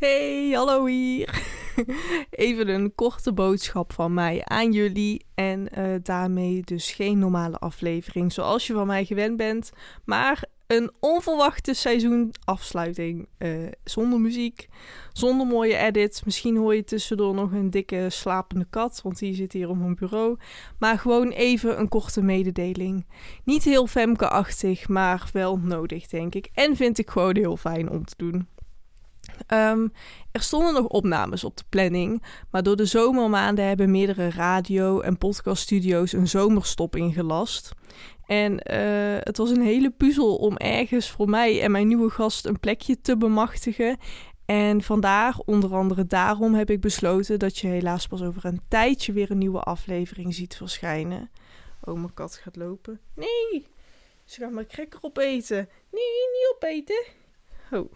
Hey, hallo hier. Even een korte boodschap van mij aan jullie. En eh, daarmee dus geen normale aflevering zoals je van mij gewend bent. Maar een onverwachte seizoenafsluiting. eh, zonder muziek, zonder mooie edits. Misschien hoor je tussendoor nog een dikke slapende kat, want die zit hier op mijn bureau. Maar gewoon even een korte mededeling. Niet heel Femke-achtig, maar wel nodig, denk ik. En vind ik gewoon heel fijn om te doen. Ehm, er stonden nog opnames op de planning, maar door de zomermaanden hebben meerdere radio- en podcaststudio's een zomerstop ingelast. En eh, het was een hele puzzel om ergens voor mij en mijn nieuwe gast een plekje te bemachtigen. En vandaar, onder andere daarom, heb ik besloten dat je helaas pas over een tijdje weer een nieuwe aflevering ziet verschijnen. Oh, mijn kat gaat lopen. Nee, ze gaat mijn cracker opeten. Nee, niet opeten. Oh.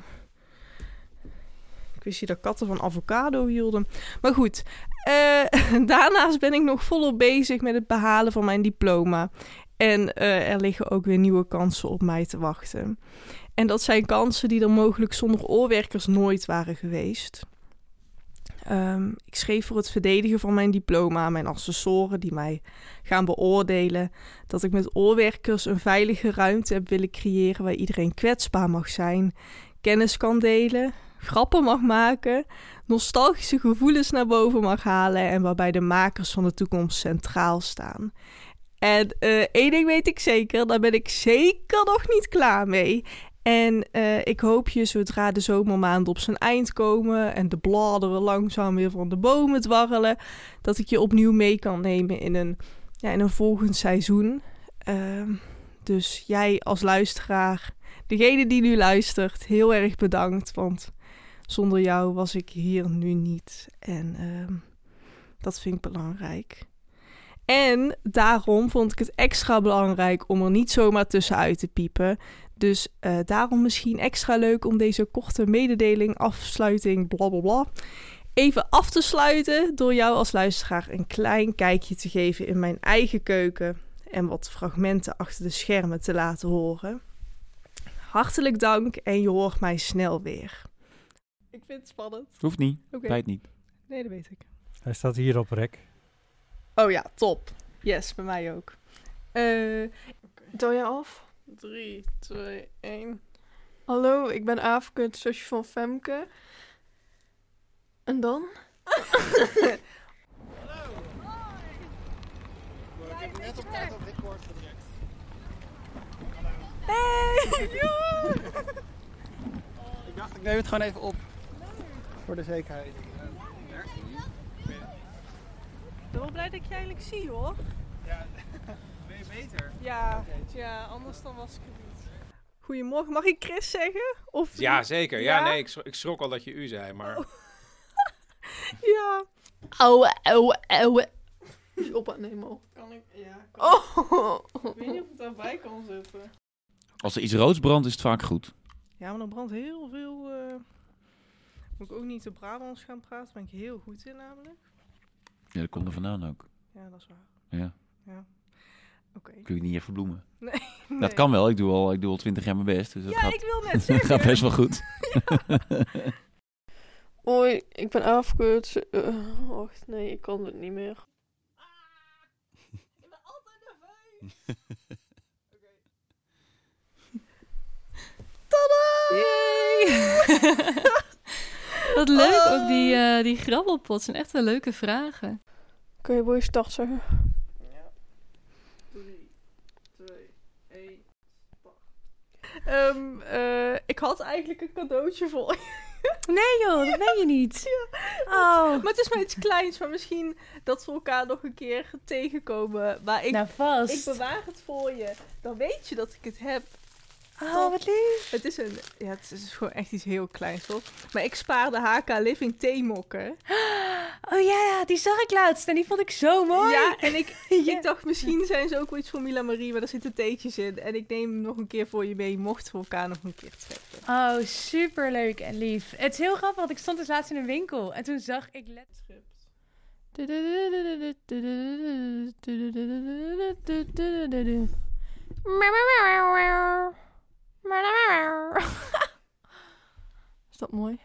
Ik wist dat katten van avocado hielden. Maar goed, eh, daarnaast ben ik nog volop bezig met het behalen van mijn diploma. En eh, er liggen ook weer nieuwe kansen op mij te wachten. En dat zijn kansen die er mogelijk zonder oorwerkers nooit waren geweest. Ehm, ik schreef voor het verdedigen van mijn diploma mijn assessoren die mij gaan beoordelen dat ik met oorwerkers een veilige ruimte heb willen creëren waar iedereen kwetsbaar mag zijn, kennis kan delen, grappen mag maken, nostalgische gevoelens naar boven mag halen en waarbij de makers van de toekomst centraal staan. En eh, één ding weet ik zeker, daar ben ik zeker nog niet klaar mee. En eh, ik hoop je zodra de zomermaanden op zijn eind komen en de bladeren langzaam weer van de bomen dwarrelen, dat ik je opnieuw mee kan nemen in een, ja, in een volgend seizoen. Ehm, dus jij als luisteraar, degene die nu luistert, heel erg bedankt, want zonder jou was ik hier nu niet. En ehm, dat vind ik belangrijk. En daarom vond ik het extra belangrijk om er niet zomaar tussenuit te piepen. Dus eh, daarom misschien extra leuk om deze korte mededeling, afsluiting, bla bla bla, even af te sluiten door jou als luisteraar een klein kijkje te geven in mijn eigen keuken en wat fragmenten achter de schermen te laten horen. Hartelijk dank en je hoort mij snel weer. Ik vind het spannend. Hoeft niet. Oké. Weet niet. Nee, dat weet ik. Hij staat hier op rek. Oh ja, top. Yes, bij mij ook. Eh Doe je af? 3, 2, 1. Hallo, ik ben Aafke, het zusje van Femke. En dan? Hey! Ik dacht, ik neem het gewoon even op. Voor de zekerheid. Ik ben wel blij dat ik je eigenlijk zie hoor. Ja, ben je beter? Ja, ja, anders dan was ik er niet. Goedemorgen, mag ik Chris zeggen? Of Ja, zeker. Ja, Ja? nee, ik, schrok- ik schrok al dat je u zei, maar... Oh. Ja. Ouwe, ouwe, ouwe. Is je op aan het nemen al? Kan ik, ja. Oh. Ik weet niet of het daarbij kan zetten. Als er iets roods brandt, is het vaak goed. Ja, maar dan brandt heel veel... eh, Moet ik ook niet te Brabants gaan praten, daar ben ik heel goed in namelijk. Ja, dat komt er vandaan ook. Ja, dat is waar. Ja, Ja. Oké. kun je niet even bloemen. Nee. Dat kan wel. Ik doe al, ik doe al twintig jaar mijn best. Dus dat Ja, gaat, ik wil net dat zeggen. gaat best wel goed. Hoi, ik ben het eh, wacht, nee, ik kan het niet meer. Ik ben altijd nerveus. Tada! Wat leuk, ook die, eh die grabbelpot zijn echt wel leuke vragen. Kun je boy start zeggen? Ja. 3, 2, 1, start. Ehm, eh, ik had eigenlijk een cadeautje voor je. Nee joh, dat ben je niet. Oh. Maar het is maar iets kleins, maar misschien dat we elkaar nog een keer tegenkomen. Maar ik, nou vast. ik bewaar het voor je. Dan weet je dat ik het heb. Oh, wat lief. Het is, een, ja, het is gewoon echt iets heel kleins, toch? Maar ik spaar de HK Living theemokken. Oh ja, ja, die zag ik laatst en die vond ik zo mooi. Ja, en ik, Ja. ik dacht misschien zijn ze ook wel iets voor Mila Marie, maar daar zitten theetjes in. En ik neem hem nog een keer voor je mee, mochten we elkaar nog een keer treffen. Oh, super leuk en lief. Het is heel grappig, want ik stond dus laatst in een winkel en toen zag ik let. Is dat mooi?